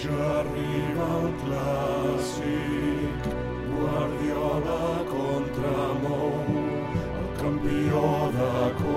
Ja arriba el clàssic, Guardiola contra Mou, el campió de Copa.